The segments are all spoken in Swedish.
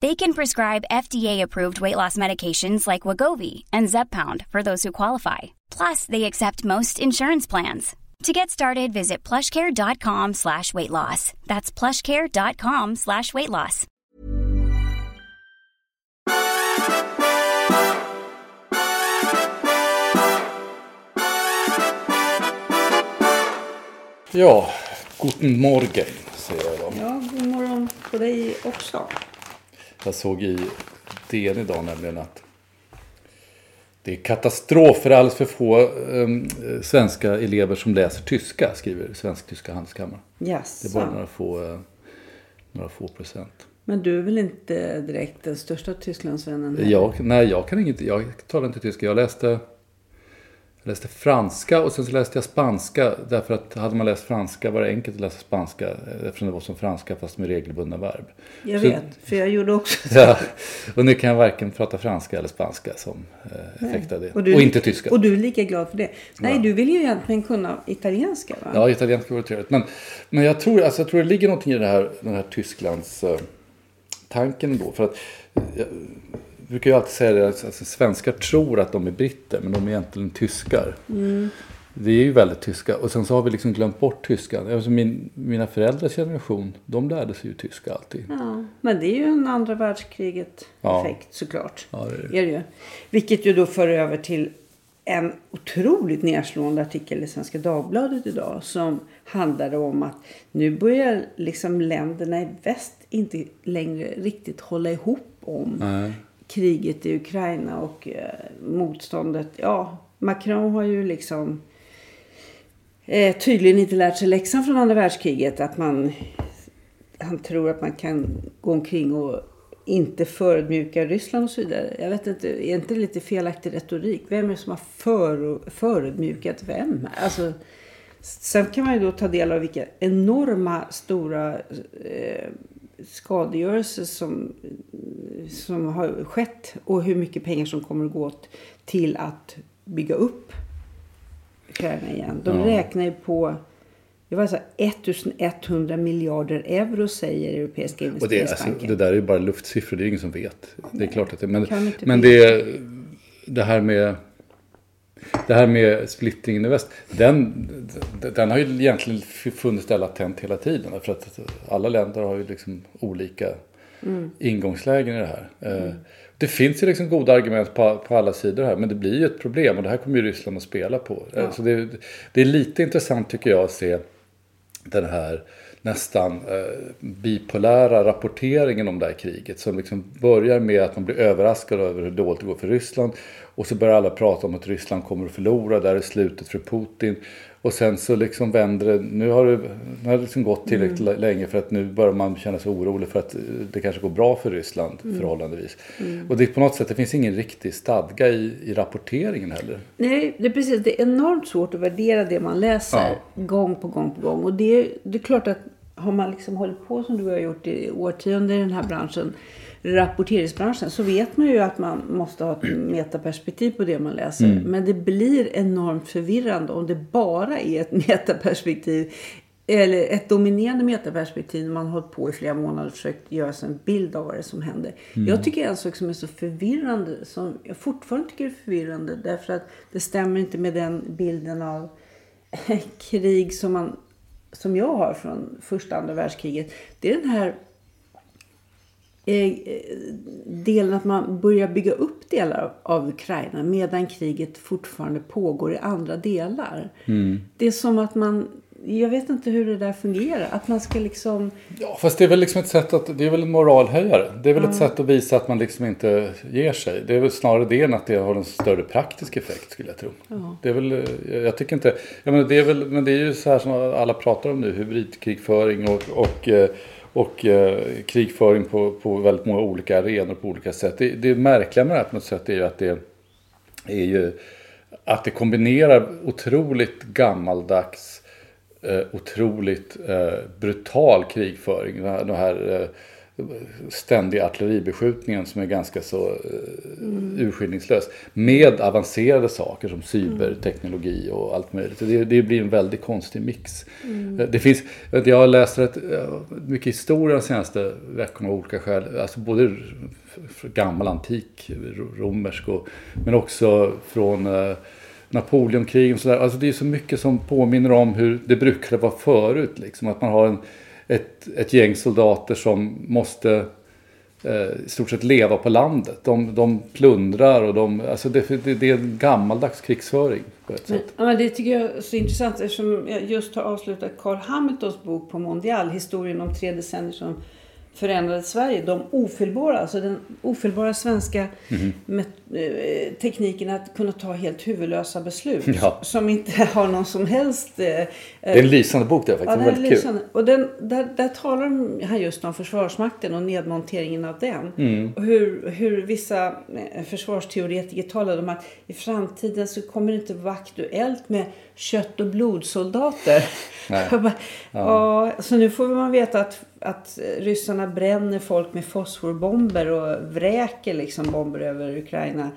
They can prescribe FDA-approved weight loss medications like Wagovi and Zepbound for those who qualify. Plus, they accept most insurance plans. To get started, visit plushcare.com slash weight loss. That's plushcare.com slash weight loss. Ja, guten Morgen säger jag då. Ja, god morgon på dig också. Jag såg i DN idag nämligen att det är katastrof för alldeles för få um, svenska elever som läser tyska, skriver Svensk-Tyska Handelskammaren. Yes. Det är bara några få, uh, några få procent. Men du är väl inte direkt den största Tysklandsvännen? Jag, nej, jag kan inget, jag talar inte tyska. Jag läste, läste franska och sen så läste jag spanska. Därför att hade man läst franska var det enkelt att läsa spanska eftersom det var som franska fast med regelbundna verb. Jag Så- vet, för jag gjorde också Ja, och nu kan jag varken prata franska eller spanska som eh, effekt av det. Och, du är inte tyska. Och du är lika glad för det. Nej, Ja. du vill ju egentligen kunna italienska va? Ja, italienska vore trevligt. Men, men jag, tror, alltså, jag tror det ligger någonting i det här, den här Tysklands eh, tanken då. För att, eh, brukar ju alltid säga det, att alltså, svenskar tror att de är britter men de är egentligen tyskar. Mm. Det är ju väldigt tyska. Och sen så har vi liksom glömt bort tyskan. Alltså min, mina föräldrars generation, de lärde sig ju tyska alltid. Ja, men det är ju en andra världskriget Ja. effekt såklart. Ja, det är det. Är det ju. Vilket ju då för över till en otroligt nedslående artikel i Svenska Dagbladet idag. Som handlade om att nu börjar liksom länderna i väst inte längre riktigt hålla ihop om Nej kriget i Ukraina och eh, motståndet. Ja, Macron har ju liksom eh, tydligen inte lärt sig läxan från andra världskriget. Att man, han tror att man kan gå omkring och inte förödmjuka Ryssland och så vidare. Jag vet inte, är inte det lite felaktig retorik? Vem är det som har för, förödmjukat vem? Alltså, sen kan man ju då ta del av vilka enorma stora eh, skadegörelse som, som har skett och hur mycket pengar som kommer att gå åt till att bygga upp Ukraina igen. De Ja. räknar ju på det var alltså 1100 miljarder euro säger Europeiska Och det, alltså, investeringsbanken. det där är ju bara luftsiffror, det är ingen som vet. Det är klart att det men, men det, det här med det här med splittringen i väst, den, den har ju egentligen funnits där latent hela tiden. För att alla länder har ju liksom olika ingångslägen i det här. Eh, Det finns ju liksom goda argument på, på alla sidor här, men det blir ju ett problem och det här kommer ju Ryssland att spela på. Eh, Så det, det är lite intressant tycker jag att se den här nästan eh, bipolära rapporteringen om det här kriget. Som liksom börjar med att man blir överraskad över hur dåligt det går för Ryssland. Och så börjar alla prata om att Ryssland kommer att förlora, där är slutet för Putin. Och sen så liksom vänder det, nu har det, nu har det liksom gått tillräckligt Mm. länge för att nu börjar man känna sig orolig för att det kanske går bra för Ryssland Mm. förhållandevis. Och det på något sätt, det finns ingen riktig stadga i, i rapporteringen heller. Nej, det är precis. Det är enormt svårt att värdera det man läser Ja. gång på gång på gång. Och det, det är klart att har man liksom hållit på som du har gjort i årtionden i den här branschen, rapporteringsbranschen, så vet man ju att man måste ha ett metaperspektiv på det man läser. Mm. Men det blir enormt förvirrande om det bara är ett metaperspektiv eller ett dominerande metaperspektiv när man har hållit på i flera månader och försökt göra sig en bild av vad det är som händer. Mm. Jag tycker en sak som är så förvirrande, som jag fortfarande tycker är förvirrande, därför att det stämmer inte med den bilden av krig som, man, som jag har från första andra världskriget. Det är den här delen att man börjar bygga upp delar av Ukraina medan kriget fortfarande pågår i andra delar. Det är som att man, jag vet inte hur det där fungerar, att man ska liksom Ja, fast det är väl liksom ett sätt att, det är väl en moralhöjare. Det är väl ett sätt att visa att man liksom inte ger sig. Det är väl snarare det än att det har en större praktisk effekt skulle jag tro. Det är väl, eh, jag tycker inte, jag menar, det är väl, men det är ju så här som alla pratar om nu, hybridkrigföring och, och, eh, och eh, krigföring på, på väldigt många olika arenor på olika sätt. Det, det märkliga med det här på något sätt är ju att det är ju att det kombinerar otroligt gammaldags eh, otroligt eh, brutal krigföring. De här, de här eh, ständiga artilleribeskjutningen som är ganska så eh, urskillningslös. Med avancerade saker som cyberteknologi och allt möjligt. Det, det blir en väldigt konstig mix. Eh, Det finns, jag har läst rätt mycket historia de senaste veckorna av olika skäl. Alltså både gammal antik ro- romersk och, men också från eh, Napoleonkrigen och sådär. Alltså det är så mycket som påminner om hur det brukade vara förut. Liksom. Att man har en, ett, ett gäng soldater som måste eh, i stort sett leva på landet. De, de plundrar och de, alltså det, det, det är en gammaldags krigsföring på ett sätt. Ja, men det tycker jag är så intressant eftersom jag just har avslutat Carl Hamiltons bok på Mondial, historien om tre decennier som förändrade Sverige. De ofelbara, alltså den ofelbara svenska Mhm. met- eh, tekniken att kunna ta helt huvudlösa beslut. Ja. Som inte har någon som helst... eh, Det är en lysande bok det är Ja, faktiskt. den är väldigt kul. lysande. Och den, där, där talar han just om Försvarsmakten och nedmonteringen av den. Mm. Och hur, hur vissa eh, försvarsteoretiker talade om att i framtiden så kommer det inte vara aktuellt med kött och blodsoldater. Nej. Bara, ja. Så nu får man veta att, att ryssarna bränner folk med fosforbomber och vräker liksom bomber över Ukraina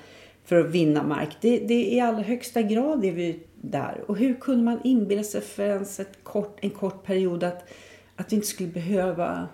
för att vinna mark. Det, det är i allra högsta grad är vi där. Och hur kunde man inbilla sig för ens ett kort, en kort period att, att vi inte skulle behöva...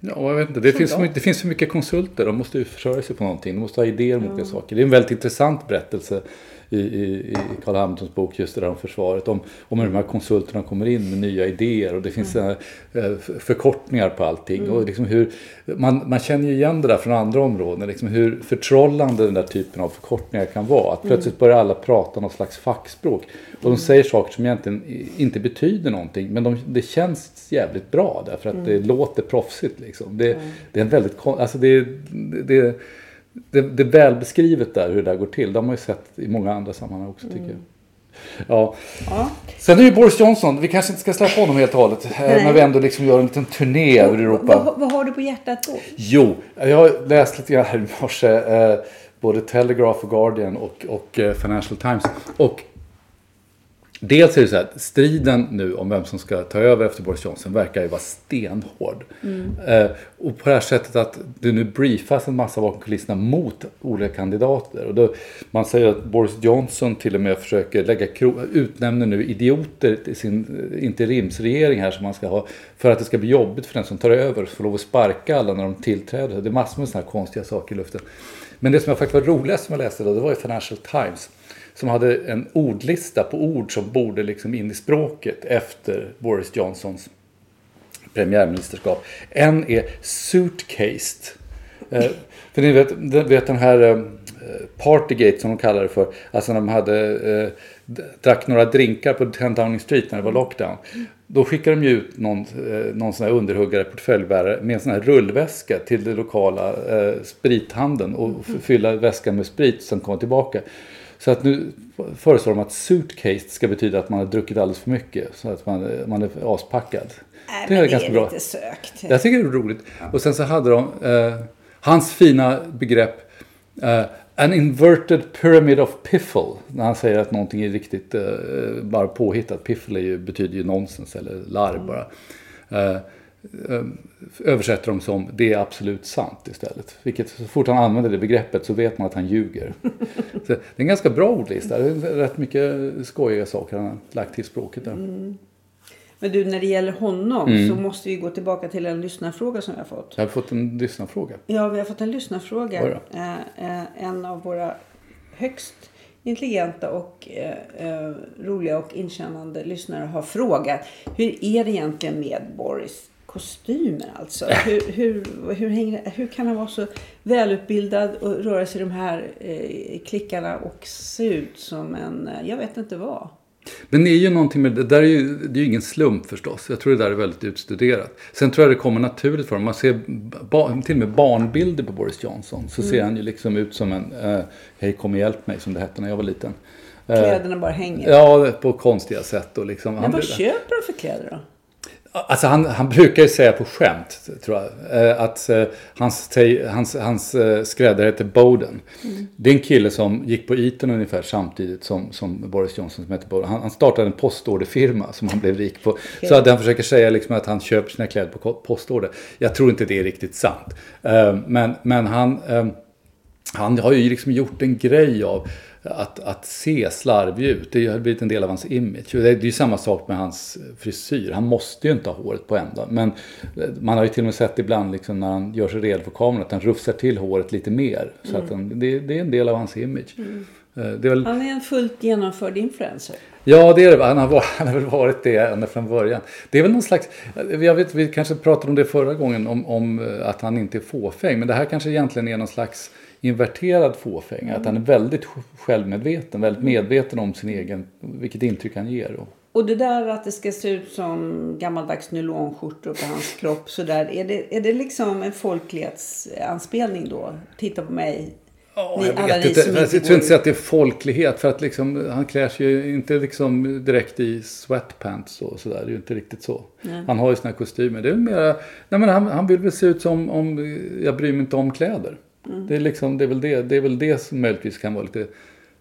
Ja, jag vet inte. Det finns, så mycket, det finns för mycket konsulter. De måste ju försörja sig på någonting. De måste ha idéer om olika saker. Det är en väldigt intressant berättelse i, i, i Carl Hamiltons bok just det där om försvaret. Om, om hur de här konsulterna kommer in med nya idéer. Och det finns Mm. mm. eh, förkortningar på allting. Och liksom hur, man, man känner ju igen det där från andra områden. Liksom hur förtrollande den där typen av förkortningar kan vara. Att plötsligt börjar alla prata något slags fackspråk. Och de säger saker som egentligen inte betyder någonting. Men de, det känns jävligt bra därför att det låter proffsigt. Liksom. Det, det är en väldigt alltså det, det, det, det är välbeskrivet där hur det där går till. Det har man ju sett i många andra sammanhang också tycker jag. Ja. Ja. Sen är ju Boris Johnson, vi kanske inte ska släppa honom helt och hållet. eh, När vi ändå liksom gör en liten turné över Europa. Vad, vad har du på hjärtat då? Jo, jag har läst lite grann här i morse. Eh, både Telegraph och Guardian och, och eh, Financial Times. Och dels är det så här, striden nu om vem som ska ta över efter Boris Johnson verkar ju vara stenhård. Eh, och på det här sättet att det nu briefas en massa bakom kulisserna mot olika kandidater. Och då, man säger att Boris Johnson till och med försöker lägga utnämner nu idioter till sin eh, interimsregering här som man ska ha för att det ska bli jobbigt för den som tar över och får lov att sparka alla när de tillträder. Det är massor med sådana här konstiga saker i luften. Men det som jag faktiskt var roligast som jag läste då, det var ju Financial Times. Som hade en ordlista på ord som borde liksom in i språket efter Boris Johnsons premiärministerskap. En är suitcased. Eh, för ni vet, ni vet den här eh, Partygate som de kallar det för. Alltså när de hade, eh, drack några drinkar på 10 Downing Street när det var lockdown. Då skickade de ju ut någon, eh, någon sån här underhuggare, portföljbärare med en sån här rullväska till den lokala eh, sprithandeln och fylla väskan med sprit och sen komma tillbaka. Så att nu föreslår de att suitcase ska betyda att man har druckit alldeles för mycket. Så att man, man är aspackad. Nej, det är ganska bra. lite sökt. Jag tycker det är roligt. Och sen så hade de eh, hans fina begrepp eh, An inverted pyramid of piffle. När han säger att någonting är riktigt eh, bara påhittat. Piffle är ju, betyder ju nonsens eller larv bara. Eh, eh, översätter de som det är absolut sant istället. Vilket så fort han använder det begreppet så vet man att han ljuger. så det är en ganska bra ordlista. Det är rätt mycket skojiga saker han har lagt till språket där. Men du, när det gäller honom Mm. så måste vi gå tillbaka till en lyssnarfråga som vi har fått. Jag har fått en lyssnarfråga. Ja, vi har fått en lyssnarfråga. Eh, eh, en av våra högst intelligenta och eh, eh, roliga och inkännande lyssnare har frågat. Hur är det egentligen med Boris kostymer alltså? Hur, hur, hur, hänger, hur kan han vara så välutbildad och röra sig i de här eh, klickarna och se ut som en, eh, jag vet inte vad. Men det är ju någonting med det där är ju, det är ju ingen slump förstås. Jag tror det där är väldigt utstuderat. Sen tror jag det kommer naturligt för honom. Man ser ba, till och med barnbilder på Boris Johnson. Så ser han ju liksom ut som en, eh, hej kom och hjälp mig som det hette när jag var liten. Eh, Kläderna bara hänger. Ja, på konstiga sätt. Och liksom, Men vad köper de för kläder då? Alltså han, han brukar ju säga på skämt, tror jag, eh, att eh, hans, te- hans, hans eh, skräddare heter Bowden. Det är en kille som gick på Eton ungefär samtidigt som, som Boris Johnson som heter Bowden. Han, han startade en postorderfirma som han blev rik på. Så att han försöker säga liksom att han köper sina kläder på postorder. Jag tror inte det är riktigt sant. Men, men han, han har ju liksom gjort en grej av att, att se slarvig ut. Det har blivit en del av hans image. Det är ju samma sak med hans frisyr. Han måste ju inte ha håret på ända. Men man har ju till och med sett ibland liksom när han gör sig redo för kameran att han rufsar till håret lite mer. Så att han, det, det är en del av hans image. Eh, Det är väl, Han är en fullt genomförd influencer. Ja, det är det. Han har, varit, han har väl varit det ända från början. Det är väl någon slags... Jag vet, vi kanske pratade om det förra gången, om, om eh, att han inte är fåfäng. Men det här kanske egentligen är någon slags inverterad fåfäng. Att han är väldigt självmedveten, väldigt medveten om sin egen, vilket intryck han ger. Och, Och det där att det ska se ut som gammaldags nylonskjortor på hans kropp sådär. Är det, är det liksom en folklighetsanspelning då? Titta på mig. Ni- jag alla vet ni inte. som Jag tror inte att det är folklighet. För att liksom, han klär sig ju inte liksom direkt i sweatpants och sådär. Det är ju inte riktigt så. Han har ju sina kostymer. Det är mera, nej men han, han vill väl se ut som om jag bryr mig inte om kläder. Mm. Det, är liksom, det, är väl det, det är väl det som möjligtvis kan vara lite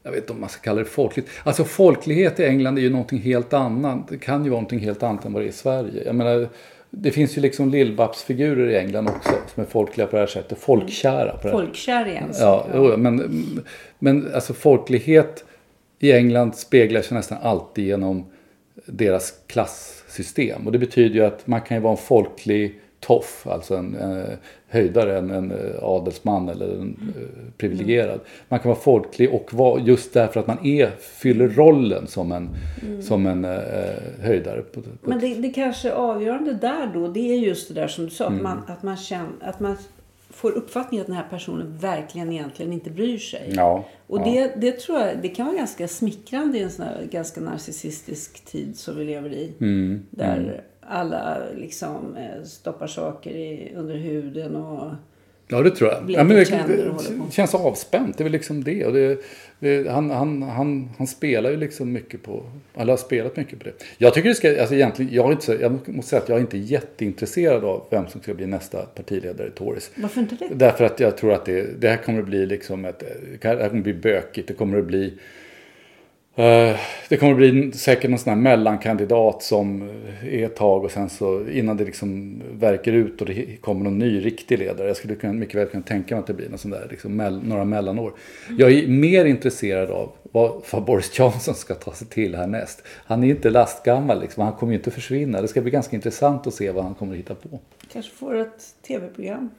jag vet inte om man ska kalla det folkligt. Alltså folklighet i England är ju någonting helt annat. Det kan ju vara någonting helt annat än vad det är i Sverige. Jag menar, det finns ju liksom lillbappsfigurer i England också som är folkliga på det här sättet. Folkkära på Folkkär igen. Ja, jo, men, men alltså folklighet i England speglar sig nästan alltid genom deras klassystem. Och det betyder ju att man kan ju vara en folklig toff, alltså en eh, höjdare, en, en eh, adelsman eller en eh, privilegierad. Man kan vara folklig och vara just därför att man är, fyller rollen som en, som en eh, höjdare. Men det, det kanske avgörande där då, det är just det där som du sa. Mm. Att, man, att, man känner, att man får uppfattningen att den här personen verkligen egentligen inte bryr sig. Ja, Och ja. det, det tror jag det kan vara ganska smickrande i en sån här ganska narcissistisk tid som vi lever i. Mm, Där alla liksom eh, stoppar saker i, under huden och... Ja, det tror jag. Ja, men det, det känns avspänt. Det är väl liksom det. Och det, det han, han, han, han spelar ju liksom mycket på... Eller har spelat mycket på det. Jag tycker det ska... Alltså egentligen, jag, inte, jag måste säga att jag är inte jätteintresserad av vem som ska bli nästa partiledare i Tories. Varför inte det? Därför att jag tror att det, det här kommer att bli liksom ett... Det här kommer att bli bökigt. Det kommer att bli... eh, det kommer bli säkert någon sån här mellankandidat som är ett tag och sen så innan det liksom verkar ut och det kommer någon ny riktig ledare. Jag skulle mycket väl kunna tänka mig att det blir någon sån där, liksom, mell, några mellanår. Jag är mer intresserad av vad, Boris Johnson ska ta sig till härnäst. Han är inte lastgammal liksom, han kommer ju inte försvinna. Det ska bli ganska intressant att se vad han kommer att hitta på. Kanske får ett tv-program.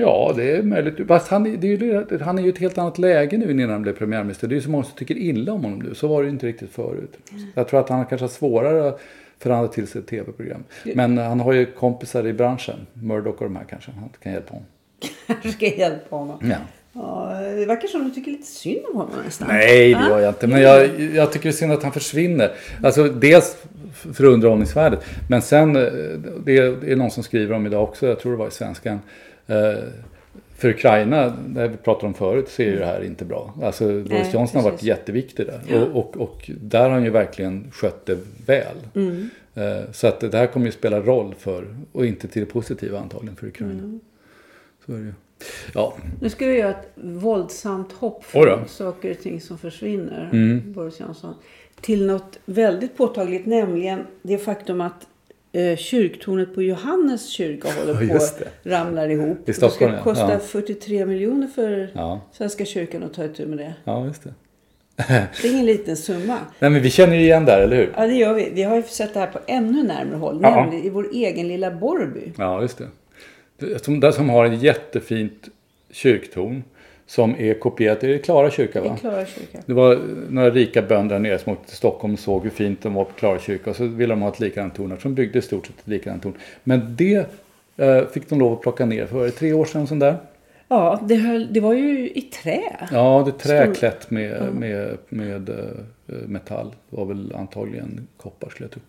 Ja, det är möjligt. Fast han, är- ju, han är ju ett helt annat läge nu innan han blev premiärminister. Det är ju så många som tycker illa om honom nu. Så var det inte riktigt förut. Jag tror att han kanske har svårare att förhandla till sig ett tv-program. Men han har ju kompisar i branschen. Murdoch och de här kanske. Han kan hjälpa honom. Kanske ska hjälpa honom. Ja. Ja, det verkar som du tycker lite synd om honom nästan. Nej, det gör jag inte. Men jag, jag tycker det är synd att han försvinner. Alltså dels för underhållningsvärdet. Men sen, eh, det är någon som skriver om idag också, jag tror det var i Svenskan. Eh, För Ukraina, det vi pratade om förut, så är ju det här inte bra. Alltså Boris Johnson har varit jätteviktig där. Och, och, och där har han ju verkligen skött det väl. Mm. Eh, Så att det här kommer ju spela roll för, och inte till det positiva antagligen för Ukraina. Mm. Så är det ju. Ja, Nu ska vi göra ett våldsamt hopp från saker och ting som försvinner, Mm. Boris Johnson, till något väldigt påtagligt, nämligen det faktum att eh, kyrktornet på Johannes kyrka håller på att ramlar ihop. I Stockholm, det ska kosta Ja. 43 miljoner för Ja. Svenska kyrkan att ta itu med det. ja just det. Det är ingen liten summa. Nej, men vi känner ju igen där, eller hur? Ja, det gör vi. Vi har ju sett det här på ännu närmare håll. Ja. Nämligen i vår egen lilla Borrby. Ja, just det. som, där som har en jättefint kyrktorn som är kopierat. Det är Klara kyrka, va? I Klara kyrka. Det var några rika bönder nere som åkte till Stockholm och såg hur fint de var på Klara kyrka. Och så ville de ha ett likadant torn. Så de byggde i stort sett ett likadant torn. Men det eh, fick de lov att plocka ner för det tre år sedan. Sån där. Ja, det, höll, det var ju i trä. Ja, det är träklätt med, med, med eh, metall. Det var väl antagligen koppar skulle jag tro.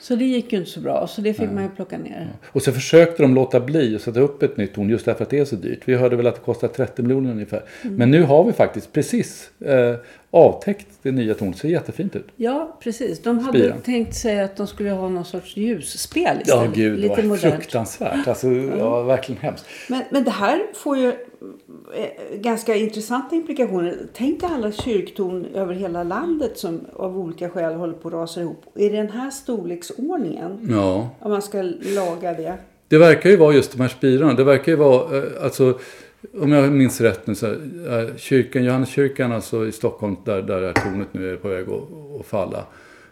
Så det gick ju inte så bra. Så det fick man ju plocka ner. Och så försökte de låta bli att sätta upp ett nytt torn just därför att det är så dyrt. Vi hörde väl att det kostar 30 miljoner ungefär. Men nu har vi faktiskt precis eh, avtäckt det nya tornet. Det ser jättefint ut. Ja, precis. De hade Spiran. tänkt sig att de skulle ha någon sorts ljusspel Ja, istället. gud, det Lite var modernt. fruktansvärt. Alltså, ja, verkligen hemskt. Men, men det här får ju eh, ganska intressanta implikationer. Tänk alla kyrktorn över hela landet som av olika skäl håller på att rasa ihop. I den här storleksordningen, Ja. om man ska laga det. Det verkar ju vara just de här spirarna. Det verkar ju vara, eh, alltså, om jag minns rätt nu, så eh, kyrkan, Johanneskyrkan alltså i Stockholm, där, där är tornet nu är på väg att, att falla.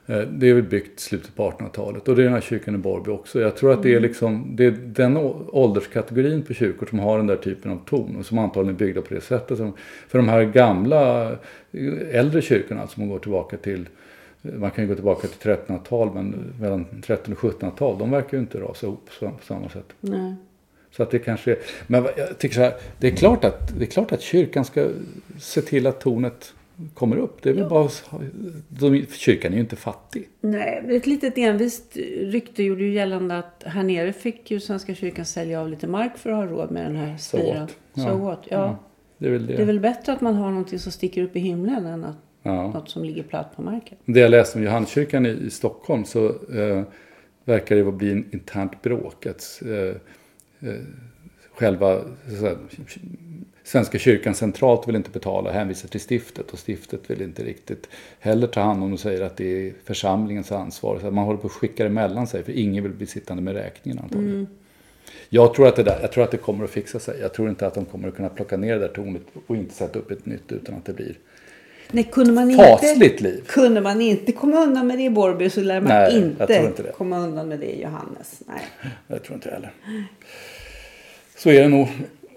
Eh, Det är väl byggt slutet på 1800-talet och det är den här kyrkan i Borrby också. Jag tror att det är, liksom, det är den ålderskategorin på kyrkor som har den där typen av torn och som antagligen är byggda på det sättet. Som- För de här gamla, äldre kyrkorna alltså, som går tillbaka till man kan ju gå tillbaka till 1300-tal men mellan 1300 och 1700-tal de verkar ju inte rasa ihop på samma sätt. Nej. Så att det kanske men jag tycker så här, det är, klart att, det är klart att kyrkan ska se till att tornet kommer upp. Det är väl bara, de, kyrkan är ju inte fattig. Nej, ett litet envist rykte gjorde ju gällande att här nere fick ju Svenska kyrkan sälja av lite mark för att ha råd med den här spiran. So Ja. what? Ja. Det är väl det. Det är väl bättre att man har någonting som sticker upp i himlen än att ja. något som ligger platt på marken. Det jag läste om Johanneskyrkan i, i Stockholm så eh, verkar det vara bli en internt bråk. Att, eh, själva så att säga, Svenska kyrkan centralt vill inte betala, hänvisar till stiftet och stiftet vill inte riktigt heller ta hand om och säger att det är församlingens ansvar. Så att man håller på att skicka det mellan sig för ingen vill bli sittande med räkningen antagligen. Jag tror, att det där, jag tror att det kommer att fixa sig. Jag tror inte att de kommer att kunna plocka ner det där tornet och inte sätta upp ett nytt utan att det blir Nej, kunde man inte, fasligt liv. kunde man inte komma undan med det i Borrby så lär man Nej, inte, inte komma undan med det i Johannes. Nej. Jag tror inte heller. Så är det nog.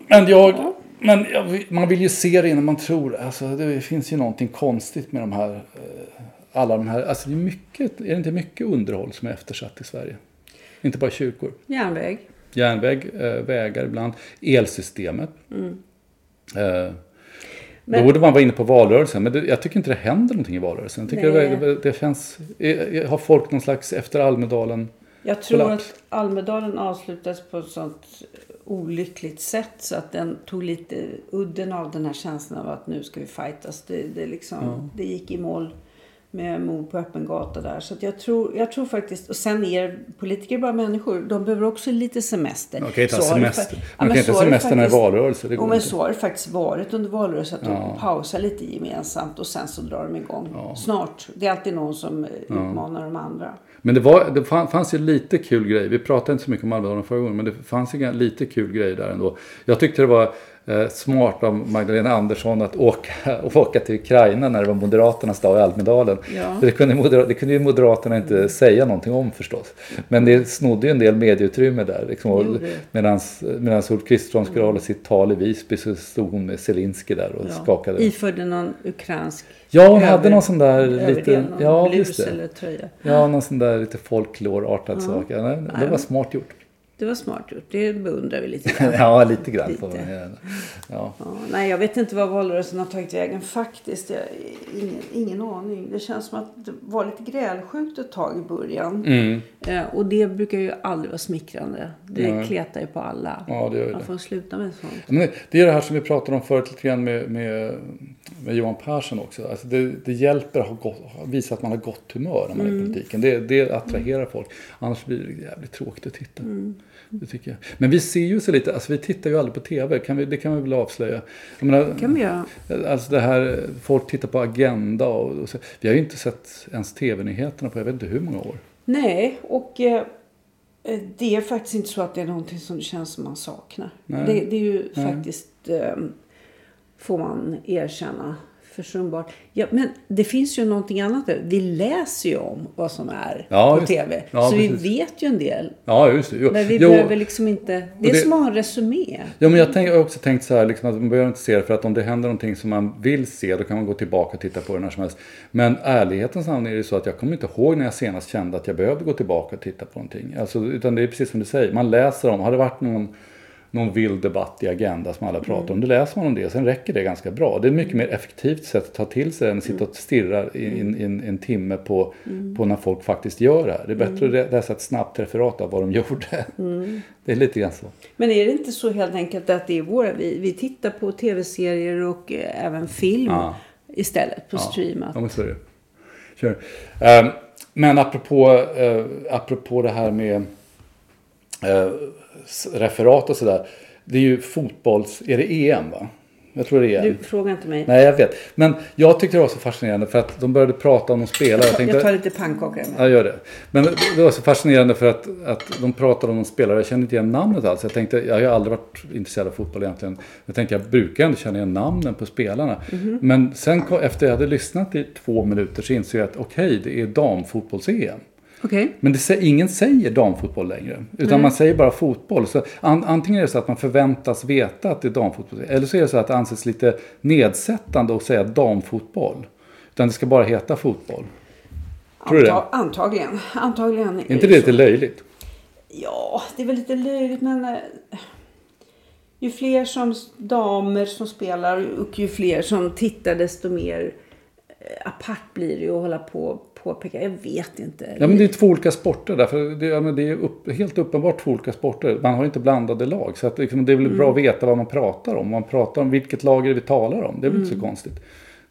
Men, jag, men jag, man vill ju se det innan man tror. Alltså, det finns ju någonting konstigt med de här. eh, Alla de här. Alltså, det är, mycket, är det inte mycket underhåll som är eftersatt i Sverige? Inte bara kyrkor. Järnväg. Järnväg, eh, vägar ibland. Elsystemet. Eh, Mm. Men- Då borde man vara inne på valrörelsen. Men det, jag tycker inte det händer någonting i valrörelsen. Jag tycker det, det känns... Har folk någon slags efter Almedalen... Jag tror att Almedalen avslutades på ett sånt olyckligt sätt så att den tog lite udden av den här känslan av att nu ska vi fightas. Det, det, liksom, det gick i mål med mord på öppen gata där. Så jag, tror, jag tror faktiskt, och sen är politiker bara människor. De behöver också lite semester. Man kan inte ha det semester. Ja, Man men kan inte ha det semester när det är valrörelse. Det går men inte. så har det faktiskt varit under valrörelsen. Att Ja. de pausar lite gemensamt och sen så drar de igång. Snart. Det är alltid någon som eh, utmanar de andra. Men det, var, det fan- fanns ju lite kul grej. Vi pratade inte så mycket om Almedalen förra gången. Men det fanns ju lite kul grej där ändå. Jag tyckte det var smart av Magdalena Andersson att åka, åka till Ukraina när det var Moderaternas dag i Almedalen. Ja. Det, kunde Modera- det kunde ju Moderaterna inte säga någonting om förstås. Men det snodde ju en del medieutrymme där. Liksom, medans Ulf Kristersson skulle hålla sitt tal i Visby så stod hon med Zelensky där och skakade. Iförde någon ukrainsk Ja, hon hade över- någon sån där lite... Ja, blus eller tröja. Ja, någon sån där lite folklore-artad sak. Ja, det var smart gjort. Det var smart gjort. Det beundrar vi lite grann. ja, lite grann. Lite. Ja. Ja, nej, jag vet inte vad valrörelsen har tagit vägen faktiskt. Jag, ingen, ingen aning. Det känns som att det var lite grälsjukt ett tag i början. Mm. Eh, och det brukar ju aldrig vara smickrande. Det kletar ju på alla. Ja, det gör ju Man det. får sluta med sånt. Men det- det är det här som vi pratade om förut lite grann med, med, med Johan Persson också. Alltså det, det hjälper att ha gott, visa att man har gott humör när man är i politiken. Det, det attraherar folk. Annars blir det jävligt tråkigt att titta. Det tycker jag. Men vi ser ju så lite, alltså vi tittar ju aldrig på tv. Kan vi, det kan vi väl avslöja. Menar, kan vi göra. Alltså det här, folk tittar på Agenda och, och så. Vi har ju inte sett ens tv-nyheterna på jag vet inte hur många år. Nej, och eh, eh, det är faktiskt inte så att det är någonting som det känns som man saknar. Det, det är ju Nej. faktiskt, eh, får man erkänna, försumbart. Ja, men det finns ju någonting annat. där. Vi läser ju om vad som är Ja, på just- tv. ja, så vi precis. vet ju en del. Ja, just det. Jo. Men vi Jo, behöver liksom inte... Det är det- som att ha en resumé. Ja, men jag, tänk, jag har också tänkt så här, liksom, att man behöver inte se det för att om det händer någonting som man vill se, då kan man gå tillbaka och titta på det när som helst. Men ärlighetens namn är det så att jag kommer inte ihåg när jag senast kände att jag behövde gå tillbaka och titta på någonting. Alltså, utan det är precis som du säger, man läser om, har det varit någon, någon vild debatt i Agenda som alla pratar om, då läser man om det, sen räcker det ganska bra. Det är ett mycket mer effektivt sätt att ta till sig än att sitta och stirra i i- i en, timme på, på när folk faktiskt gör det här. Det är bättre att läsa ett snabbt referat av vad de gjorde. Det är lite grann så. Men är det inte så helt enkelt att det är våra... Vi, vi tittar på tv-serier och eh, även film Ja. istället på streamat. Ja, men så är det. Kör. Ehm, men apropå, uh, apropå det här med eh, referat och sådär. Det är ju fotbolls... Är det EM va? Jag tror det är EM. Du, fråga inte mig. Nej, jag vet. Men jag tyckte det var så fascinerande för att de började prata om de spelare. Jag tänkte, Jag tar lite pannkaka med. Ja, gör det. Men det var så fascinerande för att, att de pratade om någon spelare. Jag kände inte igen namnet alls. Jag tänkte, jag har aldrig varit intresserad av fotboll egentligen. Jag tänkte, jag brukar ändå känna igen namnen på spelarna. Men sen efter jag hade lyssnat i två minuter så insåg jag att okej, det är damfotbolls-EM. Okej. Men det, ingen säger damfotboll längre. Utan man säger bara fotboll. Så an, antingen är det så att man förväntas veta att det är damfotboll. Eller så är det så att det anses lite nedsättande att säga damfotboll. Utan det ska bara heta fotboll. Tror du det? Anta- Antagligen. Antagligen. Är inte det lite löjligt? Ja, det är väl lite löjligt men... eh, Ju fler som damer som spelar och ju fler som tittar desto mer eh, apart blir det att hålla på påpeka. Jag vet inte. Ja, men det är två olika sporter. Därför det, ja, det är upp, helt uppenbart två olika sporter. Man har inte blandade lag. Så att, liksom, det är väl bra att veta vad man pratar om. Man pratar om vilket lag det vi talar om. Det är väl inte så konstigt.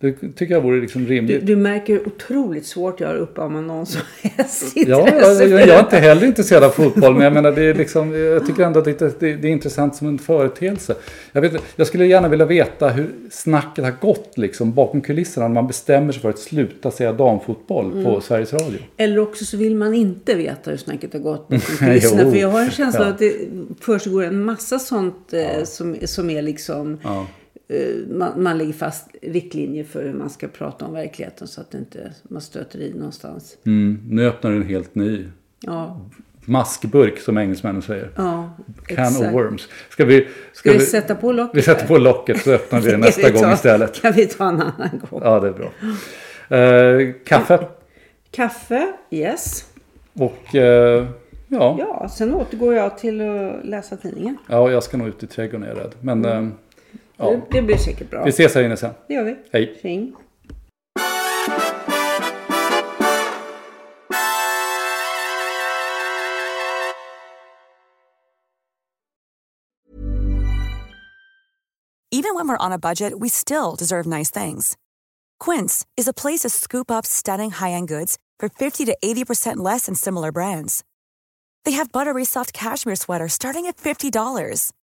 Det tycker jag vore liksom du, rimligt. du märker hur otroligt svårt jag har upp om någon som helst Ja, intresse jag, jag är inte heller intresserad av fotboll, men jag menar det är liksom, jag tycker ändå att det, är- det, det är intressant som en företeelse. Jag, vet, jag skulle gärna vilja veta hur snacket har gått liksom, bakom kulisserna när man bestämmer sig för att sluta säga damfotboll på Sveriges Radio. Eller också så vill man inte veta hur snacket har gått bakom kulisserna. För jag har en känsla Ja. att det försiggår en massa sånt eh, som, som är liksom... Ja. Eh, man, man lägger fast riktlinjer för hur man ska prata om verkligheten så att inte man stöter i någonstans. Mm, nu öppnar du en helt ny Ja, maskburk som engelsmännen säger. ja Can of exakt. worms. Ska vi, Ska vi sätta på locket? vi sätter på locket så öppnar vi det nästa vi ta- gång istället. Kan vi ta en annan gång? Ja, det är bra. Eh, kaffe Kaffe, yes. och eh, ja, Ja, sen återgår jag till att läsa tidningen. ja, jag ska nog ut i trädgården är jag rädd. Men eh, ja, Det, det blir säkert bra. vi ses här inne sen. Det gör vi. Hej. Tjing. Even when we're on a budget, we still deserve nice things. Quince is a place to scoop up stunning high-end goods for 50 to 80% less than similar brands. They have buttery soft cashmere sweaters starting at $50,